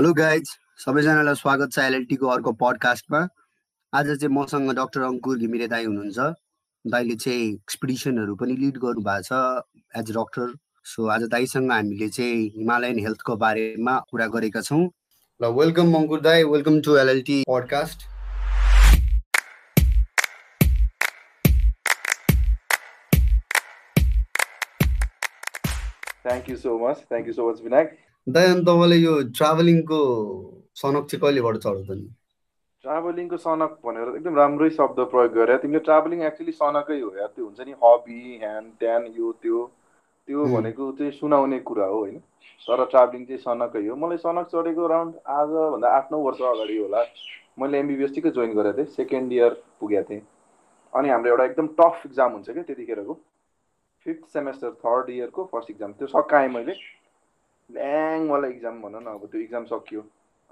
Hello guys सबैजनालाई स्वागत छ एलएलटीको अर्को पडकास्टमा आज चाहिँ मसँग डक्टर अङ्कुर घिमिरे दाई हुनुहुन्छ। दाईले चाहिँ एक्सपिडिसनहरू पनि लिड गर्नुभएको छ एज डक्टर सो आज दाईसँग हामीले चाहिँ हिमालयन हेल्थको बारेमा कुरा गरेका छौँ। ल वेलकम अङ्कुर दाई welcome to LLT podcast thank you so much thank you so much Vinayak दाइ अनि तपाईँले यो ट्राभलिङको सनक चाहिँ कहिलेबाट चढ्यो त नि ट्राभलिङको सनक भनेर एकदम राम्रै शब्द प्रयोग गरे तिमीले ट्राभलिङ एक्चुली सनकै हो या त्यो हुन्छ नि हबी ह्यान ट्यान यो त्यो त्यो भनेको चाहिँ सुनाउने कुरा हो होइन तर ट्राभलिङ चाहिँ सनकै हो। मलाई सनक चढेको अराउन्ड आजभन्दा आठ नौ वर्ष अगाडि होला। मैले एमबिबिएस टिकै जोइन गरेको थिएँ सेकेन्ड इयर पुगेको थिएँ। अनि हाम्रो एउटा एकदम टफ इक्जाम हुन्छ क्या त्यतिखेरको। फिफ्थ सेमेस्टर थर्ड इयरको फर्स्ट इक्जाम त्यो सकाएँ मैले। ल्याङवाला इक्जाम भन न अब त्यो इक्जाम सकियो।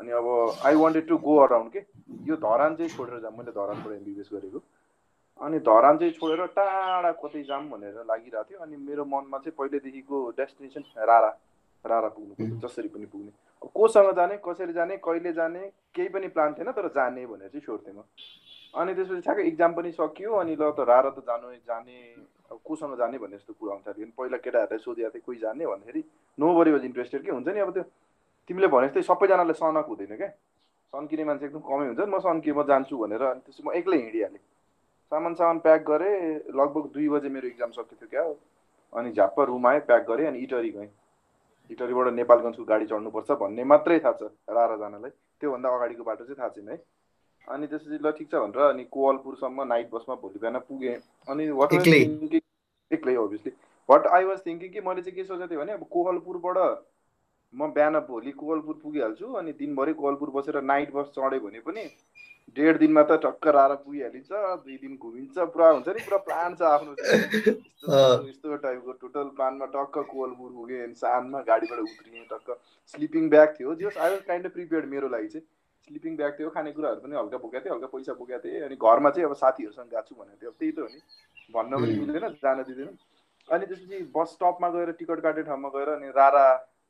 अनि अब I wanted to go around के? यो धरान चाहिँ छोडेर जाऊँ मैले धरानबाट एमबिबिएस गरेको। अनि धरान चाहिँ छोडेर टाढा कतै जाऊँ भनेर लागिरहेको थियो। अनि मेरो मनमा चाहिँ पहिल्यैदेखिको डेस्टिनेसन रारा रारा पुग्नु जसरी पनि पुग्ने। अब कोसँग जाने कसरी जाने कहिले जाने केही पनि प्लान थिएन तर जाने भनेर चाहिँ छोड्थेँ म। अनि त्यसपछि ठ्याक्कै इक्जाम पनि सकियो। अनि ल त रारा त जानु जाने अब कोसँग जाने भन्ने जस्तो कुरा आउँछ पहिला केटाहरूलाई सोधिएको थिएँ कोही जाने भन्दाखेरि नो बडी वाज इन्ट्रेस्टेड के? हुन्छ नि अब त्यो। तिमीले भने जस्तै सबैजनालाई सनक हुँदैन क्या। सन्किने मान्छे एकदम कमै हुन्छ। म सन्किए म जान्छु भनेर। अनि त्यसपछि म एक्लै हिँडिहालेँ। सामान सामान प्याक गरेँ। लगभग दुई बजे मेरो इक्जाम सकेको थियो क्या अनि झ्याप्प रुम आएँ प्याक गरेँ अनि इटरी गएँ। इटरीबाट नेपालगञ्जको गाडी चढ्नुपर्छ भन्ने मात्रै थाहा छ रारा जानलाई त्योभन्दा अगाडिको बाटो चाहिँ थाहा छैन है। अनि त्यसपछि ल ठिक छ भनेर अनि कोवलपुरसम्म नाइट बसमा भोलि बिहान पुगेँ। अनि वाट एक्लै। Obviously what I was thinking कि मैले चाहिँ के सोचेको थिएँ भने अब कोवलपुरबाट म बिहान भोलि कोवलपुर पुगिहाल्छु अनि दिनभरि कोवलपुर बसेर नाइट बस चढ्यो भने पनि डेढ दिनमा त टक्क आएर पुगिहालिन्छ दुई दिन घुमिन्छ पुरा हुन्छ नि पुरा प्लान छ आफ्नो यस्तो टाइपको टोटल प्लानमा टक्क कोवलपुर पुगेँ अनि साँझमा गाडीबाट उत्रिएँ टक्क स्लिपिङ ब्याग थियो just I was kind of prepared मेरो लागि चाहिँ। स्लिपिङ ब्याग थियो खानेकुराहरू पनि हल्का बोकेको थिएँ हल्का पैसा बोकेको थिएँ। अनि घरमा चाहिँ अब साथीहरूसँग गएको छु भनेको थियो। त्यही त हो नि। भन्न पनि मिल्दैन जान दिँदैन। अनि त्यसपछि बस स्टपमा गएर टिकट काट्ने ठाउँमा गएर अनि रारा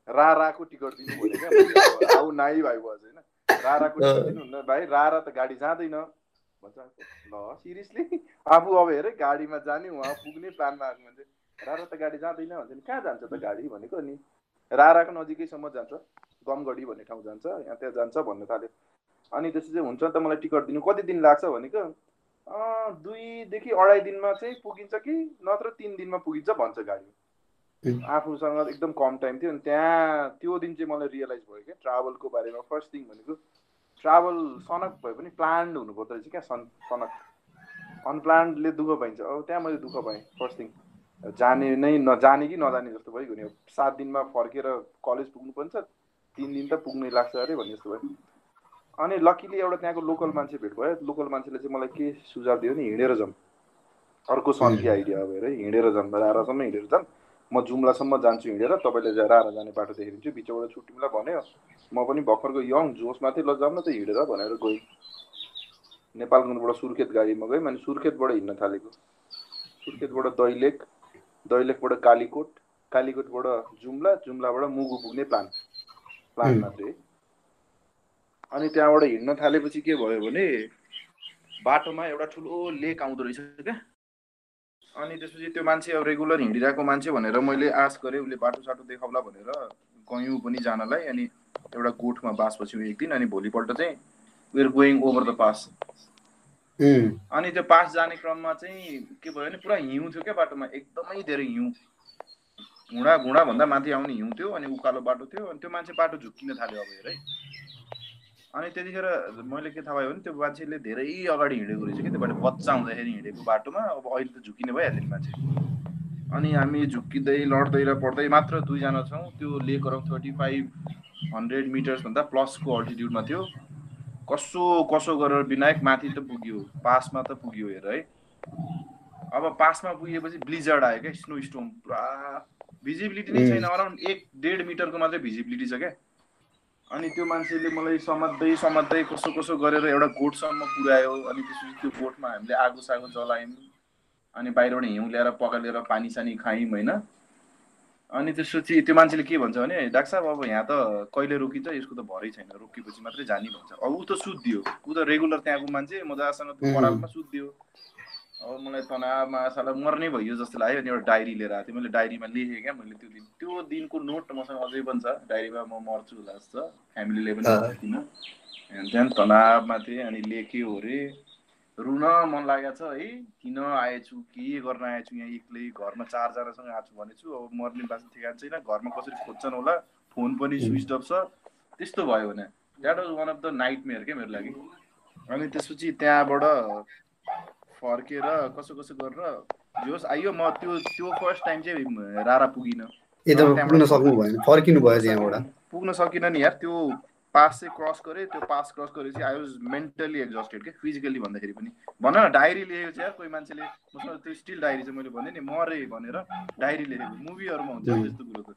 राराको टिकट दिनु भने क्या। आउ नाइ भाइ भयो होइन। राराको टिकट दिनुहुन्न भाइ रारा त गाडी जाँदैन। भन्छ ल सिरियसली। आफू अब हेरे गाडीमा जाने उहाँ पुग्ने प्लानमा आएको मान्छे। रारा त गाडी जाँदैन भन्छ नि। कहाँ जान्छ त गाडी भनेको नि? राराको नजिकैसम्म जान्छ। गमगढी भन्ने ठाउँ जान्छ यहाँ त्यहाँ जान्छ भन्नु थाल्यो। अनि त्यसपछि चाहिँ हुन्छ त मलाई टिकट दिनु। कति दिन लाग्छ भनेको दुईदेखि अढाई दिनमा चाहिँ पुगिन्छ कि नत्र तिन दिनमा पुगिन्छ भन्छ गाडी। आफूसँग एकदम कम टाइम थियो। अनि त्यहाँ त्यो दिन चाहिँ मलाई रियलाइज भयो क्या ट्राभलको बारेमा फर्स्ट थिङ भनेको ट्राभल सनक भए पनि प्लान्ड हुनुपर्दो रहेछ क्या सन सनक। अनप्लान्डले दुःख पाइन्छ। अब त्यहाँ मैले दुःख पाएँ फर्स्ट थिङ जाने नै नजाने कि नजाने जस्तो भयो नि। सात दिनमा फर्केर कलेज पुग्नुपर्छ तिन दिन त पुग्नै लाग्छ अरे भन्ने जस्तो भयो। अनि लकिली एउटा त्यहाँको लोकल मान्छे भेट भयो लोकल मान्छेले चाहिँ मलाई के सुझाव दियो भने हिँडेर जाउँ अर्को सन्की आइडिया अब हेर हिँडेर जाउँ रारासम्म हिँडेर जाउँ म जुम्लासम्म जान्छु हिँडेर तपाईँले रारा जाने बाटो देखिदिन्छु बिचबाट छुट्टीलाई भन्यो। म पनि भर्खरको यङ जोसमा थिएँ ल जाउँ न त हिँडेर भनेर गएँ। नेपालगञ्जबाट सुर्खेत गाडीमा गएँ। अनि सुर्खेतबाट हिँड्न थालेको। सुर्खेतबाट दैलेख दैलेखबाट कालीकोट कालीकोटबाट जुम्ला जुम्लाबाट मुगु पुग्ने प्लान प्लान मात्रै। अनि त्यहाँबाट हिँड्न थालेपछि के भयो भने बाटोमा एउटा ठुलो लेक आउँदो रहेछ क्या। अनि त्यसपछि त्यो मान्छे अब रेगुलर हिँडिरहेको मान्छे भनेर मैले आश गरेँ उसले बाटो साटो देखाउला भनेर गयौँ पनि जानलाई। अनि एउटा गोठमा बास बस्यौँ एक दिन अनि भोलिपल्ट चाहिँ we're going over the pass अनि त्यो पास जाने क्रममा चाहिँ के भयो भने पुरा हिउँ थियो क्या बाटोमा एकदमै धेरै हिउँ। घुँडा घुँडा भन्दा माथि आउने हिउँ थियो अनि उकालो बाटो थियो। अनि त्यो मान्छे बाटो झुक्किन थाल्यो अब हेर अनि त्यतिखेर मैले के थाहा भयो भने त्यो मान्छेले धेरै अगाडि हिँडेको रहेछ कि त्यो बाटो बच्चा हुँदाखेरि हिँडेको बाटोमा अब अहिले त झुक्किने भइहाल्यो नि मान्छे। अनि हामी झुक्किँदै लड्दै र पढ्दै मात्र दुईजना छौँ। त्यो lake around thirty five hundred मिटर्सभन्दा प्लसको अल्टिट्युडमा थियो। कसो कसो गरेर विनायक माथि त पुग्यो पासमा त पुग्यो हेर है। अब पासमा पुगेपछि ब्लिजर्ड आयो क्या स्नो स्टोम पुरा भिजिबिलिटी नै छैन। अराउन्ड एक डेढ मिटरको मात्रै भिजिबिलिटी छ क्या। अनि त्यो मान्छेले मलाई समात्दै समात्दै कसो कसो गरेर एउटा गोठसम्म पुऱ्यायो। अनि त्यसपछि त्यो गोठमा हामीले आगो सागो जलायौँ। अनि बाहिरबाट हिउँ ल्याएर पकालेर पानी सानी खायौँ होइन? अनि त्यसपछि त्यो मान्छेले के भन्छ भने डाक्टर साहब अब यहाँ त कहिले रोकिन्छ? यसको त भरै छैन। रोकिएपछि मात्रै जाने भन्छ। अब ऊ त सुत्दियो। ऊ त रेगुलर त्यहाँको मान्छे मजासँग त्यो परालमा सुत्दियो। अब मलाई तनावमा साला मर्ने भयो जस्तो लाग्यो अनि एउटा डायरी लिएर आएको थिएँ। मैले डायरीमा लेखेँ क्या मैले त्यो दिन त्यो दिनको नोट मसँग अझै पनि छ। डायरीमा म मर्छु होला जस्तो। फ्यामिलीले पनि त्यहाँदेखि तनावमा थिएँ अनि लेख्यो अरे रुन मन लागेको छ है। किन आएछु? के गर्न आएछु? यहाँ एक्लै घरमा चारजनासँग आएको छु। भनेछु अब मर्ने बाँच्ने ठेगान छैन। घरमा कसरी खोज्छन् होला? फोन पनि स्विच अफ छ। त्यस्तो भयो भने। That was one of the nightmare क्या मेरो लागि। अनि त्यसपछि त्यहाँबाट फर्केर कसो कसो गरेर जोस् आइयो म त्यो त्यो फर्स्ट टाइम चाहिँ रारा पुगिनँ। पुग्न सक्नु भएन फर्किनु भयो त्यहाँबाट पुग्न सकिनँ नि यार त्यो पास चाहिँ क्रस गरेँ त्यो पास क्रस गरेपछि आई वाज मेन्टली एक्जस्टेड क्या फिजिकली भन्दाखेरि पनि। भन न डायरी लेखेको चाहिँ यार कोही मान्छेले मसँग त्यो स्टिल डायरी चाहिँ मैले भने नि मरे भनेर डायरी लेखेको। मुभीहरूमा हुन्छ त्यस्तो कुरो त।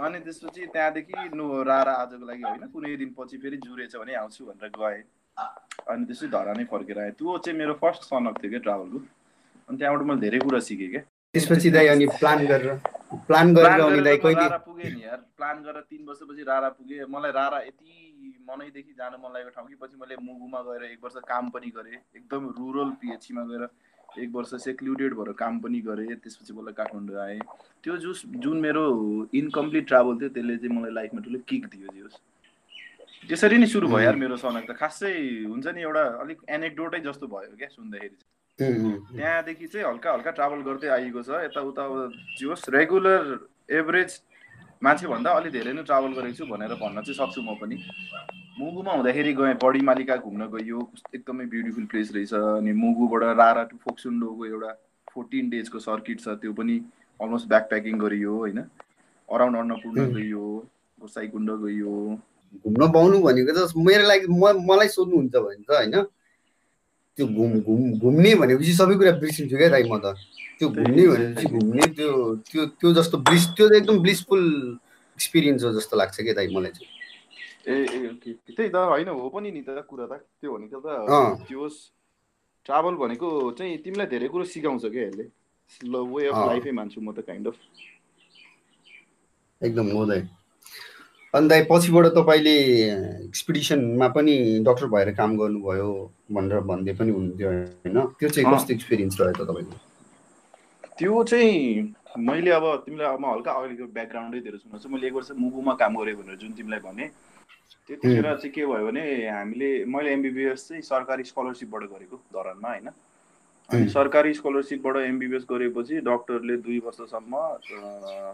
अनि त्यसपछि त्यहाँदेखि नो रारा आजको लागि होइन कुनै दिन पछि फेरि जुरेछ भने आउँछु भनेर गएँ। अनि त्यसपछि धरा नै फर्केर आएँ। त्यो चाहिँ मेरो फर्स्ट सनक थियो क्या ट्राभलको अनि त्यहाँबाट मैले धेरै कुरा सिकेँ क्या। त्यसपछि दाइ अनि प्लान गरेर प्लान गरेर अनि दाइ कहिले? पुगेँ नि यार। प्लान गरेर तिन वर्षपछि रारा पुगेँ। मलाई रारा यति मनैदेखि जानु मन लागेको ठाउँ कि पछि मैले मुगुमा गएर एक वर्ष काम पनि गरेँ। एकदम रुरल पिएचसीमा गएर एक वर्ष सेक्लुडेड भएर काम पनि गरेँ। त्यसपछि मलाई काठमाडौँ आएँ। त्यो जुस जुन मेरो इन्कम्प्लिट ट्राभल थियो त्यसले चाहिँ मलाई लाइफमा ठुलो किक दियो जियोस् त्यसरी नै सुरु भयो यार मेरो सनक त। खासै हुन्छ नि एउटा अलिक एनेक्डोटै जस्तो भयो क्या सुन्दाखेरि त्यहाँदेखि चाहिँ हल्का हल्का ट्राभल गर्दै आइएको छ। यताउता अब जोस् रेगुलर एभरेज मान्छेभन्दा अलिक धेरै नै ट्राभल गरेको छु भनेर भन्न चाहिँ सक्छु म पनि। मुगुमा हुँदाखेरि गएँ बडी मालिका घुम्न गयो एकदमै ब्युटिफुल प्लेस रहेछ। अनि मुगुबाट रारा टु फोक्सुन्डोको एउटा फोर्टिन डेजको सर्किट छ। त्यो पनि अलमोस्ट ब्याक प्याकिङ गरियो होइन। अराउन्ड अन्नपूर्ण गयो गोसाइकुण्ड गयो घुम्न पाउनु भनेको त मेरो लागि मलाई सोध्नुहुन्छ भने त होइन त्यो घुम घुम घुम्ने भनेपछि सबै कुरा बिर्सिन्छु क्या दाइ म त। त्यो घुम्ने भनेपछि घुम्ने त्यो त्यो त्यो जस्तो ब्लिस त्यो एकदम ब्लिसफुल एक्सपिरियन्स हो जस्तो लाग्छ क्या दाइ मलाई चाहिँ। ए ए त्यही त होइन हो पनि नि त कुरा त। त्यो भनेको त त्यो ट्राभल भनेको चाहिँ तिमीलाई धेरै कुरो सिकाउँछ क्या यसले। वे अफ लाइफै मान्छु म त काइन्ड अफ एकदम हो दाइ। अनि दाइ पछिबाट तपाईँले एक्सपिडिसनमा पनि डक्टर भएर काम गर्नुभयो भनेर भन्दै पनि हुनुहुन्थ्यो होइन। त्यो चाहिँ कस्तो एक्सपिरियन्स रह्यो त तपाईँको? त्यो चाहिँ मैले अब तिमीलाई अब हल्का अगाडिको ब्याकग्राउन्डै दिएर सुनाउँछु। मैले एक वर्ष मुगुमा काम गरेँ भनेर जुन तिमीलाई भने त्यतिखेर चाहिँ के भयो भने हामीले मैले एमबिबिएस चाहिँ सरकारी स्कलरसिपबाट गरेको धरानमा होइन? अनि सरकारी स्कलरसिपबाट एमबिबिएस गरेपछि डक्टरले दुई वर्षसम्म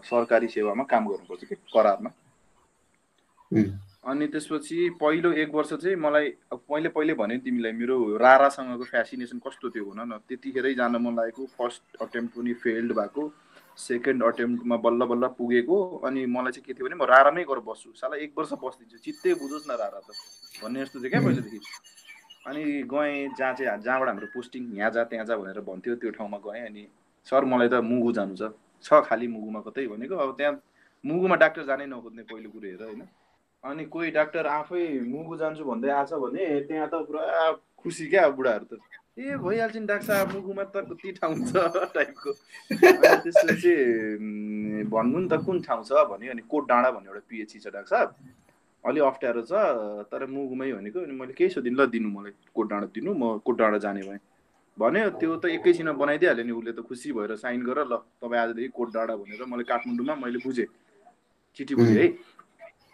सरकारी सेवामा काम गर्नुपर्छ कि? करारमा। अनि त्यसपछि पहिलो एक वर्ष चाहिँ मलाई मैले पहिले भने तिमीलाई मेरो रारासँगको फेसिनेसन कस्तो थियो भन न त्यतिखेरै जान मन लागेको। फर्स्ट अटेम्प पनि फेल्ड भएको। सेकेन्ड अटेम्प्टमा बल्ल बल्ल पुगेको। अनि मलाई चाहिँ के थियो भने म रारामै गएर बस्छु। साला एक वर्ष बस्दिन्छु। चित्तै बुझोस् न रारा त भन्ने जस्तो थियो क्या पहिलेदेखि। अनि गएँ जहाँ चाहिँ जहाँबाट हाम्रो पोस्टिङ यहाँ जा त्यहाँ जा भनेर भन्थ्यो त्यो ठाउँमा गएँ। अनि सर मलाई त मुगु जानु छ खालि मुगुमा कतै भनेको। अब त्यहाँ मुगुमा डाक्टर जानै नखोज्ने पहिलो कुरो हेर होइन। अनि कोही डाक्टर आफै मुगु जान्छु भन्दै आछ भने त्यहाँ त पुरा खुसी क्या बुढाहरू त। ए भइहाल्छ नि डाक्टर साहब मुगुमा त कति ठाउँ छ टाइपको त्यसपछि भन्नु नि त कुन ठाउँ छ भन्यो अनि कोट डाँडा भन्ने एउटा पिएचसी छ डाक्टर साहब। अलि अप्ठ्यारो छ तर मुगुमै भनेको अनि मैले केही सोधिनँ ल दिनु मलाई कोट डाँडा दिनु म कोट डाँडा जाने भएँ। भन्यो त्यो त एकैछिनमा बनाइदिइहाल्यो नि उसले त खुसी भएर साइन गर ल तपाईँ आजदेखि कोट डाँडा भनेर मैले काठमाडौँमा मैले बुझेँ। चिठी बुझेँ है।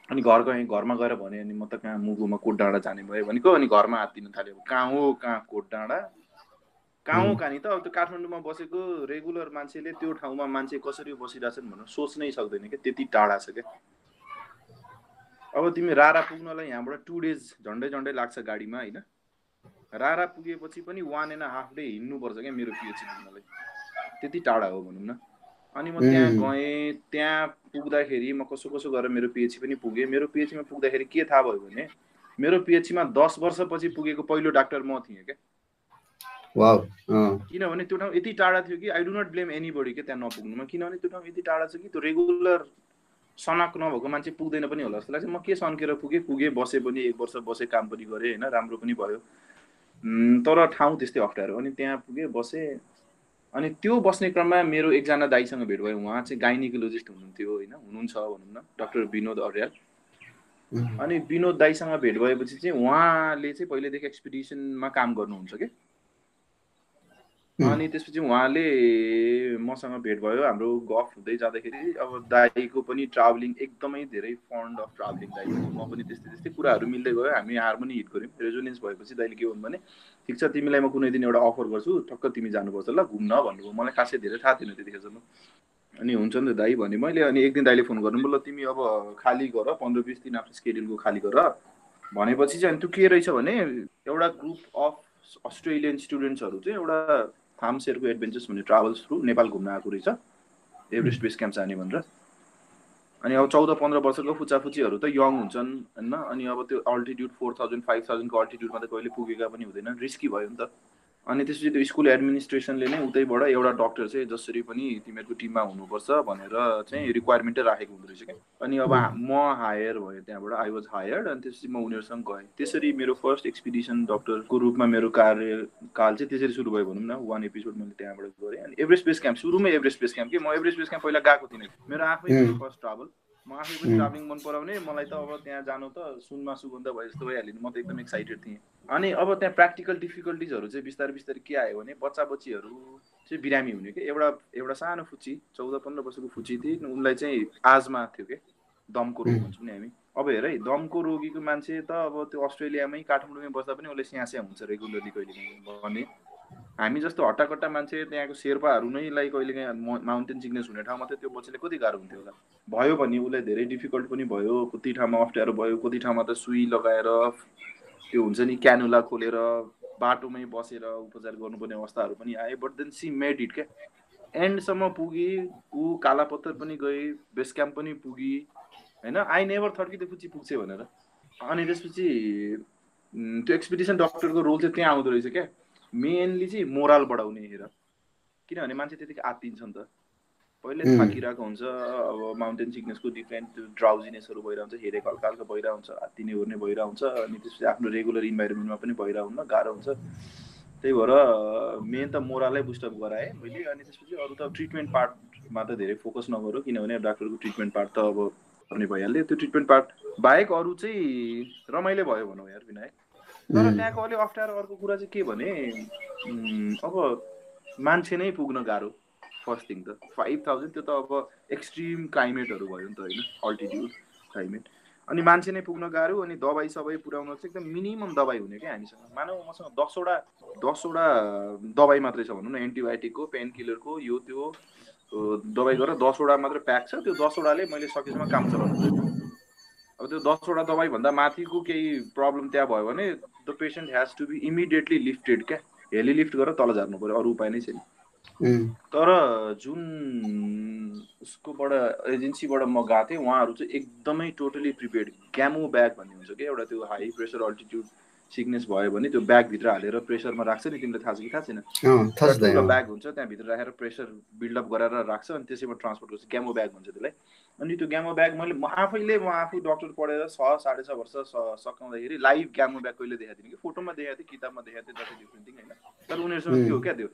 अनि घर गएँ घरमा गएर भने अनि म त कहाँ मुगुमा कोट डाँडा जाने भयो भनेको अनि घरमा हात दिन थाल्यो। कहाँ हो कहाँ कोट डाँडा? कहाँ हो कहाँ त? अब त्यो काठमाडौँमा बसेको रेगुलर मान्छेले त्यो ठाउँमा मान्छे कसरी बसिरहेछन् भनेर सोच्नै सक्दैन क्या। त्यति टाढा छ क्या। अब तिमी रारा पुग्नलाई यहाँबाट टु डेज झन्डै झन्डै लाग्छ गाडीमा होइन? रारा पुगेपछि पनि वान एन्ड हाफ डे हिँड्नुपर्छ क्या मेरो पिएचसी पुग्नलाई त्यति टाढा हो भनौँ न। अनि म त्यहाँ गएँ त्यहाँ पुग्दाखेरि म कसो कसो गरेर मेरो पिएचसी पनि पुगेँ। मेरो पिएचसीमा पुग्दाखेरि के थाहा भयो भने मेरो पिएचसीमा दस वर्षपछि पुगेको पहिलो डाक्टर म थिएँ क्या। किनभने त्यो ठाउँ यति टाढा थियो कि I do not blame anybody क्या त्यहाँ नपुग्नुमा। किनभने त्यो ठाउँ यति टाढा छ कि त्यो रेगुलर सनाक नभएको मान्छे पुग्दैन पनि होला जस्तो लाग्छ। म के सन्केर पुगेँ? पुगेँ बसेँ पनि एक वर्ष बसेँ काम पनि गरेँ होइन? राम्रो पनि भयो। तर ठाउँ त्यस्तै अप्ठ्यारो। अनि त्यहाँ पुगेँ बसेँ। अनि त्यो बस्ने क्रममा मेरो एकजना दाईसँग भेट भयो। उहाँ चाहिँ गाइनिकोलोजिस्ट हुनुहुन्थ्यो होइन? हुनुहुन्छ भनौँ न डाक्टर विनोद अर्याल। अनि विनोद दाईसँग भेट भएपछि चाहिँ उहाँले चाहिँ पहिल्यैदेखि एक्सपिडिसनमा काम गर्नुहुन्छ कि? अनि त्यसपछि उहाँले मसँग भेट भयो। हाम्रो गफ हुँदै जाँदाखेरि अब दाईको पनि ट्राभलिङ एकदमै धेरै फन्ड अफ ट्राभलिङ दाई म पनि त्यस्तै त्यस्तै कुराहरू मिल्दै गयो। हामी हार्मोनी हिट गऱ्यौँ। रेजोनेन्स भएपछि दाइले के भन्नु भने ठिक छ तिमीलाई म कुनै दिन एउटा अफर गर्छु। टक्क तिमी जानुपर्छ। ल घुम्न भन्नुभयो। मलाई खासै धेरै थाहा थिएन त्यतिखेरसम्म। अनि हुन्छ नि त दाई भने मैले। अनि एक दिन दाइले फोन गर्नु ल तिमी अब खाली गर। पन्ध्र बिस दिन आफ्नो स्केड्युलको खाली गर। भनेपछि चाहिँ अनि त्यो के रहेछ भने एउटा ग्रुप अफ अस्ट्रेलियन स्टुडेन्ट्सहरू चाहिँ एउटा फार्मसेयरको एडभेन्चर्स भन्ने ट्राभल्स थ्रु नेपाल घुम्न आएको रहेछ एभरेस्ट बेस क्याम्प जाने भनेर। अनि अब चौध पन्ध्र वर्षको फुचाफुचीहरू त यङ हुन्छन् होइन अनि अब त्यो अल्टिट्युड फोर थाउजन्ड फाइभ थाउजन्डको अल्टिट्युडमा त कहिले पुगेका पनि हुँदैन रिस्की भयो नि त। अनि त्यसपछि त्यो स्कुल एडमिनिस्ट्रेसनले नै उतैबाट एउटा डक्टर चाहिँ जसरी पनि तिमीहरूको टिममा हुनुपर्छ भनेर चाहिँ रिक्वायरमेन्टै राखेको हुँदो रहेछ क्या। अनि अब म हायर भएँ त्यहाँबाट आई वाज हायर्ड अनि त्यसपछि म उनीहरूसँग गएँ। त्यसरी मेरो फर्स्ट एक्सपिडिसन डक्टरको रूपमा मेरो कार्यकाल चाहिँ त्यसरी सुरु भयो भनौँ न। वान एपिसोड मैले त्यहाँबाट गरेँ। अनि एभरेस्ट बेस क्याम्प सुरुमै एभरेस्ट बेस क्याम्प कि? म एभरेस्ट बेस क्याम्प पहिला गएको थिइनँ। मेरो आफै फर्स्ट ट्राभल म आफै पनि ट्राभलिङ मन पराउने मलाई त अब त्यहाँ जानु त सुनमा सुगन्ध भयो जस्तो भइहाल्यो म त एकदम एक्साइटेड थिएँ। अनि अब त्यहाँ प्र्याक्टिकल डिफिकल्टिजहरू चाहिँ बिस्तारै बिस्तारै के आयो भने बच्चा बच्चीहरू चाहिँ बिरामी हुने कि? एउटा एउटा सानो फुची चौध पन्ध्र वर्षको फुची थिए उनलाई चाहिँ आजमा थियो कि? दमको रोग भन्छौँ नि हामी। अब हेर है दमको रोगीको मान्छे त अब त्यो अस्ट्रेलियामै काठमाडौँमै बस्दा पनि उसले स्यास्या हुन्छ रेगुलरली कहिले भने। हामी जस्तो हट्टाकट्टा मान्छे त्यहाँको शेर्पाहरू नै लाइक कहिले काहीँ माउन्टेन सिक्नेस हुने ठाउँमा त त्यो बच्चाले कति गाह्रो हुन्थ्यो होला। भयो भने उसलाई धेरै डिफिकल्ट पनि भयो कति ठाउँमा अप्ठ्यारो भयो कति ठाउँमा त सुई लगाएर त्यो हुन्छ नि क्यानुला खोलेर बाटोमै बसेर उपचार गर्नुपर्ने अवस्थाहरू पनि आयो but then she made it क्या। एन्डसम्म पुगी ऊ काला पत्थर पनि गए बेस क्याम्प पनि पुगी होइन? आई नेभर थर्ड कि त्यो पुची पुग्छ भनेर। अनि त्यसपछि त्यो एक्सपिडिसन डक्टरको रोल चाहिँ त्यहाँ आउँदो रहेछ क्या। मेनली चाहिँ मोरल बढाउने हेर। किनभने मान्छे त्यतिकै आत्तिन्छ नि त। पहिल्यै थाकिरहेको हुन्छ अब माउन्टेन सिकनेसको डिफ्रेन्ट त्यो ड्राउजिनेसहरू भइरहन्छ हेरेको हल्का हल्का भइरहेको हुन्छ हात्तिने ओर्ने भइरहेको हुन्छ अनि त्यसपछि आफ्नो रेगुलर इन्भाइरोमेन्टमा पनि भइरहेको हुन्न गाह्रो हुन्छ। त्यही भएर मेन त मोरलै बुस्टअप गराएँ मैले अनि त्यसपछि अरू त ट्रिटमेन्ट पार्टमा त धेरै फोकस नगरौँ किनभने डाक्टरको ट्रिटमेन्ट पार्ट त अब पनि भइहाल्यो। त्यो ट्रिटमेन्ट पार्ट बाहेक अरू चाहिँ रमाइलो भयो भनौँ यार विनायक। तर त्यहाँको अलिक अप्ठ्यारो अर्को कुरा चाहिँ के भने अब मान्छे नै पुग्न गाह्रो फर्स्ट थिङ त। फाइभ थाउजन्ड त्यो त अब एक्सट्रिम क्लाइमेटहरू भयो नि त होइन अल्टिट्युड क्लाइमेट अनि मान्छे नै पुग्न गाह्रो अनि दबाई सबै पुऱ्याउन चाहिँ एकदम मिनिमम दबाई हुने क्या हामीसँग। मानव मसँग दसवटा दसवटा दबाई मात्रै छ भनौँ न एन्टिबायोटिकको पेन किलरको यो त्यो दबाई गरेर दसवटा मात्रै प्याक छ। त्यो दसवटाले मैले सकेसम्म काम चलाउनु अब त्यो दसवटा दबाईभन्दा माथिको केही प्रब्लम त्यहाँ भयो भने the patient has to be immediately lifted क्या हेली लिफ्ट गरेर तल झार्नु पऱ्यो अरू उपाय नै छैन। तर जुन उसकोबाट एजेन्सीबाट म गएको थिएँ उहाँहरू चाहिँ एकदमै टोटली प्रिपेयर्ड ग्यामो ब्याग भन्ने हुन्छ क्या एउटा त्यो हाई प्रेसर अल्टिट्युड सिकनेस भयो भने त्यो ब्यागभित्र हालेर प्रेसरमा राख्छ नि तिमीलाई थाहा छ कि थाहा छैन? ब्याग हुन्छ त्यहाँभित्र राखेर प्रेसर बिल्डअप गराएर राख्छ अनि त्यसैमा ट्रान्सपोर्ट गर्छ। ग्यामो ब्याग भन्छ त्यसलाई। अनि त्यो ग्यामो ब्याग मैले म आफैले म आफू डक्टर पढेर छ साढे छ वर्ष सकाउँदाखेरि लाइभ ग्यामो ब्याग कहिले देखाएको थिएँ कि? फोटोमा देखाएको थिएँ किताबमा देखाएको थिएँ जति डिफ्रेन्ट थिङ होइन? तर उनीहरूसँग के हो क्या त्यो?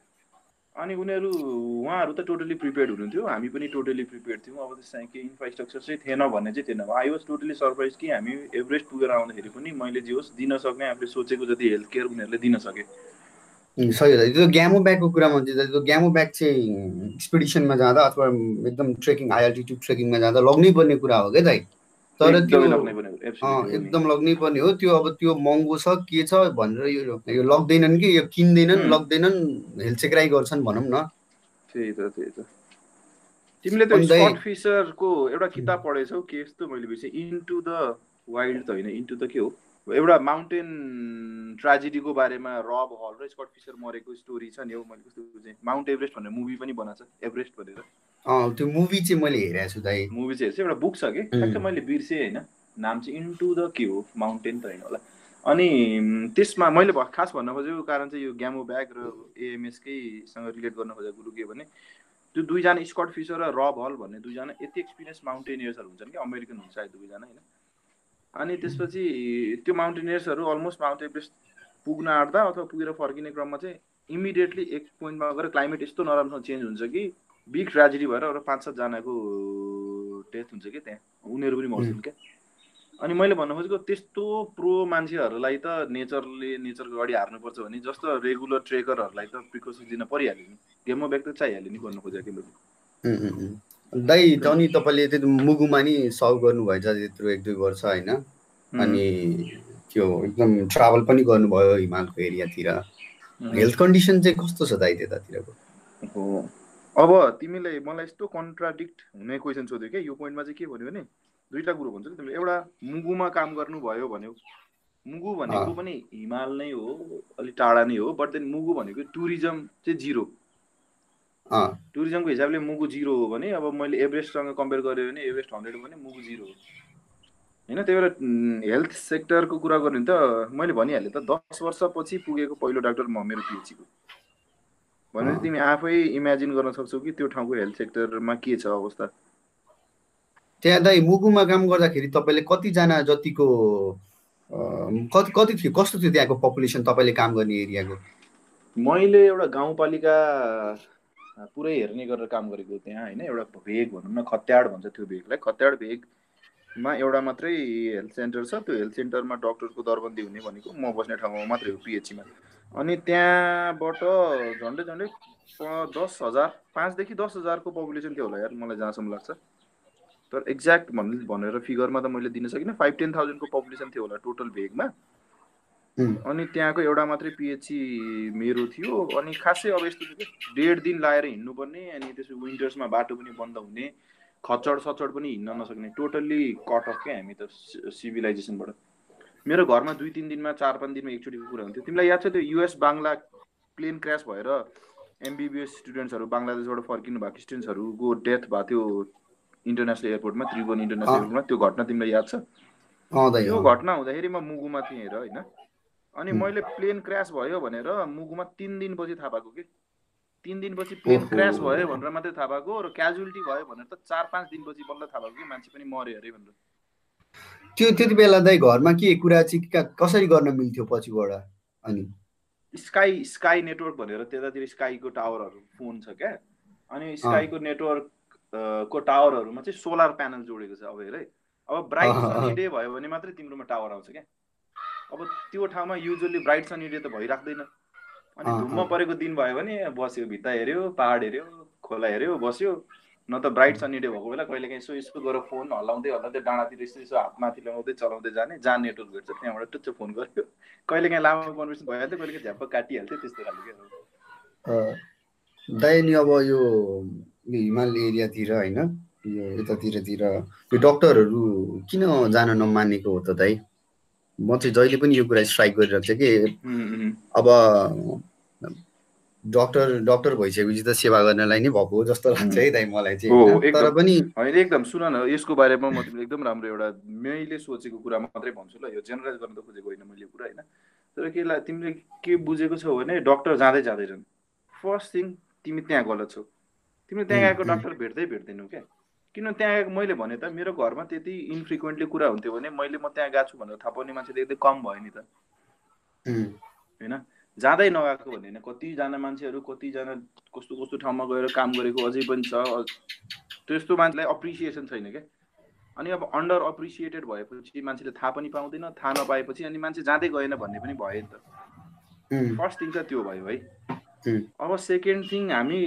अनि उनीहरू उहाँहरू त टोटली प्रिपेयर्ड हुनुहुन्थ्यो। हामी पनि टोटली प्रिपेयर्ड थियौँ। अब त्यस केही इन्फ्रास्ट्रक्चर चाहिँ थिएन भन्ने चाहिँ थिएन। आई वाज टोटली सरप्राइज कि हामी एभरेस्ट पुगेर आउँदाखेरि पनि मैले जे होस् दिन सक्ने आफूले सोचेको जति हेल्थ केयर उनीहरूले दिन सके। सही त्यो ग्यामो ब्यागको कुरामा त्यो ग्यामो ब्याग चाहिँ एक्सपिडिसनमा जाँदा अथवा एकदम ट्रेकिङ हाई ट्रेकिङमा जाँदा लग्नै पर्ने कुरा हो क्या दाइ? तर त्यो एकदम लग्नै पर्ने हो। त्यो अब त्यो महँगो छ के छ भनेर यो यो लग्दैनन् कि यो किन्दैनन् लग्दैनन् हेलचेक्राइ गर्छन् भनौँ न। त्यही त त्यही त। तिमीले त स्कट फिसरको एउटा किताब पढेछौ के यस्तो मैले बिर्सेँ इन्टु द वाइल्ड त होइन इन्टु द के हो? एउटा माउन्टेन ट्राजेडीको बारेमा रब हल र स्कट फिसर मरेको स्टोरी छ नि हौ मैले कस्तो माउन्ट एभरेस्ट भनेर मुभी पनि बनाएको छ एभरेस्ट भनेर। त्यो मुभी चाहिँ मैले हेरेको छु दाइ। मुभी चाहिँ हेर्छु एउटा बुक छ कि? ठ्याक्कै मैले बिर्सेँ होइन। नाम चाहिँ इन्टु द के हो माउन्टेन त होइन होला। अनि त्यसमा मैले खास भन्न खोजेको कारण चाहिँ यो ग्यामो ब्याग र एएमएसकैसँग रिलेट गर्न खोजेको कुरो के भने त्यो दुईजना स्कट फिसर र रब हल भन्ने दुईजना यति एक्सपिरियन्स माउन्टेनियर्सहरू हुन्छन् कि अमेरिकन हुन्छ सायद दुईजना होइन? अनि त्यसपछि त्यो माउन्टेनियर्सहरू अलमोस्ट माउन्ट एभरेस्ट पुग्न आँट्दा अथवा पुगेर फर्किने क्रममा चाहिँ इमिडिएटली एक पोइन्टमा गएर क्लाइमेट यस्तो नराम्रोसँग चेन्ज हुन्छ कि बिग ट्रेजेडी भएर एउटा पाँच सातजनाको डेथ हुन्छ क्या त्यहाँ। उनीहरू पनि मर्छन् क्या। अनि मैले भन्नु खोजेको त्यस्तो प्रो मान्छेहरूलाई त नेचरले नेचरको अगाडि हार्नुपर्छ भने जस्तो रेगुलर ट्रेकरहरूलाई त प्रिकसन्स दिन परिहाल्यो नि। गेममा ब्याक त चाहिहाल्यो नि भन्नु खोजेको कि दाइ तनी तपाईँले त्यो मुगुमा नि सल्भ गर्नुभएछ त्यत्रो एक दुई वर्ष होइन? अनि त्यो एकदम ट्राभल पनि गर्नुभयो हिमालको एरियातिर। हेल्थ कन्डिसन चाहिँ कस्तो छ दाइ त्यतातिरको? अब तिमीले मलाई यस्तो कन्ट्राडिक्ट हुने क्वेसन सोध्यो क्या यो पोइन्टमा चाहिँ के भन्यो भने दुईवटा कुरो भन्छ तिमीले? एउटा मुगुमा काम गर्नुभयो भन्यो। मुगु भनेको पनि हिमाल नै हो अलिक टाढा नै हो बट देन मुगु भनेको टुरिज्म चाहिँ जिरो टुरिज्मको हिसाबले मुगु जिरो हो भने अब मैले एभरेस्टसँग कम्पेयर गरेँ भने एभरेस्ट हन्ड्रेड हो भने मुगु जिरो हो। होइन त्यही भएर हेल्थ सेक्टरको कुरा गर्ने त मैले भनिहालेँ त दस वर्षपछि पुगेको पहिलो डाक्टर म मेरो पिएचसीको भनेपछि तिमी आफै इमेजिन गर्न सक्छौ कि त्यो ठाउँको हेल्थ सेक्टरमा के छ अवस्था? त्यहाँ दाइ मुगुमा काम गर्दाखेरि तपाईँले कतिजना जतिको कति कति थियो कस्तो थियो त्यहाँको पपुलेसन तपाईँले काम गर्ने एरियाको? मैले एउटा गाउँपालिका पुरै हेर्ने गरेर काम गरेको त्यहाँ होइन एउटा भेग भनौँ न खत्याड भन्छ त्यो भेगलाई। खत्याड भेगमा एउटा मात्रै हेल्थ सेन्टर छ। त्यो हेल्थ सेन्टरमा डक्टरको दरबन्दी हुने भनेको म बस्ने ठाउँमा मात्रै हो पिएचसीमा अनि त्यहाँबाट झन्डै झन्डै दस हजार पाँचदेखि दस हजारको पपुलेसन थियो होला यार मलाई जहाँसम्म लाग्छ। तर एक्ज्याक्ट भन् भनेर फिगरमा त मैले दिन सकिनँ। फाइभ टेन थाउजन्डको पपुलेसन थियो होला टोटल भेगमा। अनि त्यहाँको एउटा मात्रै पिएचसी मेरो थियो। अनि खासै अब यस्तो थियो कि डेढ दिन लाएर हिँड्नुपर्ने अनि त्यसो विन्टर्समा बाटो पनि बन्द हुने खचड सचड पनि हिँड्न नसक्ने टोटल्ली कट अफ क्या हामी त सिभिलाइजेसनबाट। मेरो घरमा दुई तिन दिनमा चार पाँच दिनमा एकचोटिको कुरा हुन्थ्यो। तिमीलाई याद छ त्यो युएस बाङ्ला प्लेन क्रास भएर एमबिबिएस स्टुडेन्ट्सहरू बङ्गलादेशबाट फर्किनु भएको स्टुडेन्ट्सहरूको डेथ भएको थियो इन्टरनेसनल एयरपोर्टमा त्रिभुवन इन्टरनेसनल एयरपोर्टमा। त्यो घटना तिमीलाई याद छ? त्यो घटना हुँदाखेरि म मुगुमा थिएँ हेर होइन? अनि मैले प्लेन क्रास भयो भनेर मुगुमा तिन दिनपछि थाहा पाएको कि? तिन दिनपछि प्लेन क्रास भयो भनेर मात्रै थाहा पाएको र क्याजुअलिटी भयो भनेर त चार पाँच दिनपछि बल्ल थाहा पाएको कि मान्छे पनि मऱ्यो अरे भनेर। त्यो त्यति बेला दाइ घरमा के कुरा चाहिँ कसरी गर्न मिल्थ्यो पछिबाट अनि? स्काई स्काई नेटवर्क भनेर त्यतातिर स्काईको टावरहरू फोन छ क्या? अनि स्काईको नेटवर्क को टावरहरूमा चाहिँ सोलर प्यानल जोडेको छ अब हेर अब ब्राइट सनी डे भयो भने मात्रै तिम्रोमा टावर आउँछ क्या? अब त्यो ठाउँमा युजली ब्राइट सनी डे त भइराख्दैन। अनि धुम्म परेको दिन भयो भने बस्यो भित्ता हेऱ्यो पहाड हेऱ्यो खोला हेऱ्यो बस्यो। न त ब्राइट सनी डे भएको बेला कहिले काहीँ यसो यसो गरेर फोन हल्लाउँदै हल्लाउँदै डाँडातिर यसो यसो हात माथि लगाउँदै चलाउँदै जाने जहाँ नेटवर्क भेट्छ त्यहाँबाट टुच्चो फोन गऱ्यो। कहिले काहीँ लामो कन्भर्सेसन भइहाल्थ्यो कहिले काहीँ झ्याप्प काटिहाल्थ्यो त्यस्तो खालको दाइ नि अब यो यो हिमाल एरियातिर होइन यो यतातिरतिर यो डक्टरहरू किन जान नमानेको हो त दाइ म चाहिँ जहिले पनि यो कुरा स्ट्राइक गरिरहेको छ कि। अब डक्टर डक्टर भइसकेपछि त सेवा गर्नलाई नै भएको जस्तो लाग्छ है दाइ मलाई चाहिँ। तर पनि होइन एकदम। सुन न यसको बारेमा म तिमीले एकदम राम्रो एउटा मैले सोचेको कुरा मात्रै भन्छु ल। यो जेनरलाइज गर्न त खोजेको होइन मैले कुरा होइन? तर के तिमीले के बुझेको छौ भने डक्टर जाँदै जाँदैछन्। फर्स्ट थिङ तिमी त्यहाँ गलत छौ। तिमीले त्यहाँ गएको डक्टर भेट्दै भेट्दैनौ क्या? किन त्यहाँ गएको? मैले भने त मेरो घरमा त्यति इन्फ्रिक्वेन्टली कुरा हुन्थ्यो भने मैले म त्यहाँ गएको छु भनेर थाहा पाउने मान्छे एकदमै कम भयो नि त। होइन? जाँदै नगएको भने होइन कतिजना मान्छेहरू कतिजना कस्तो कस्तो ठाउँमा गएर काम गरेको अझै पनि छ। त्यस्तो मान्छेलाई अप्रिसिएसन छैन क्या। अनि अब अन्डर अप्रिसिएटेड भएपछि मान्छेले थाहा पनि पाउँदैन थाहा नपाएपछि अनि मान्छे जाँदै गएन भन्ने पनि भयो नि त। फर्स्ट थिङ त त्यो भयो है। अब सेकेन्ड थिङ हामी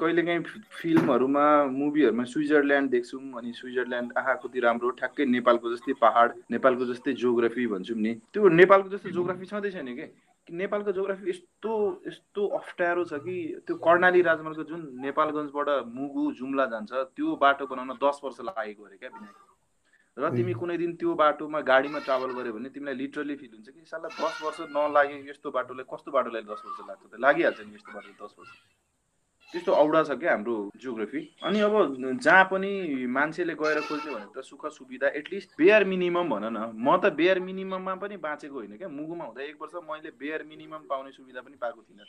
कहिलेकाहीँ फिल्महरूमा मुभीहरूमा स्विजरल्यान्ड देख्छौँ अनि स्विजरल्यान्ड आहा कति राम्रो ठ्याक्कै नेपालको जस्तै पहाड नेपालको जस्तै जोग्राफी भन्छौँ नि। त्यो नेपालको जस्तो जोग्राफी छँदै छैन कि? नेपालको जोग्राफी यस्तो यस्तो अप्ठ्यारो छ कि त्यो कर्णाली राजमार्ग जुन नेपालगञ्जबाट मुगु जुम्ला जान्छ त्यो बाटो बनाउन दस वर्ष लागेको अरे क्या र तिमी कुनै दिन त्यो बाटोमा गाडीमा ट्राभल गर्यो भने तिमीलाई लिटरली फिल हुन्छ कि साला दस वर्ष नलागे यस्तो बाटोलाई कस्तो बाटोलाई दस वर्ष लाग्छ त? लागिहाल्छ नि यस्तो बाटो दस वर्ष। त्यस्तो औडा छ क्या हाम्रो जियोग्राफी अनि अब जहाँ पनि मान्छेले गएर खोज्ने भने त सुख सुविधा एटलिस्ट बेयर मिनिमम भन न। म त बेयर मिनिमममा पनि बाँचेको होइन क्या। मुगुमा हुँदा एक वर्ष मैले बेयर मिनिमम पाउने सुविधा पनि पाएको थिइनँ।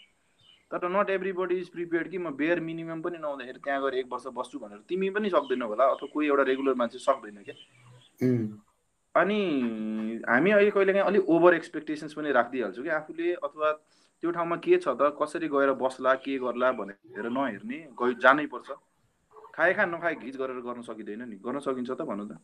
तर not everybody is prepared कि म बेयर मिनिमम पनि नहुँदाखेरि त्यहाँ गएर एक वर्ष बस्छु भनेर तिमी पनि सक्दैनौ होला अथवा कोही एउटा रेगुलर मान्छे सक्दैन क्या। अनि हामी अहिले कहिले काहीँ अलिक ओभर एक्सपेक्टेसन्स पनि राखिदिइहाल्छौँ कि आफूले अथवा त्यो ठाउँमा के छ त कसरी गएर बस्ला के गर्ला भनेर नहेर्ने गइ जानै पर्छ। खाए खा नखाए घिच गरेर गर्न सकिँदैन नि। गर्न सकिन्छ त भन्नु त।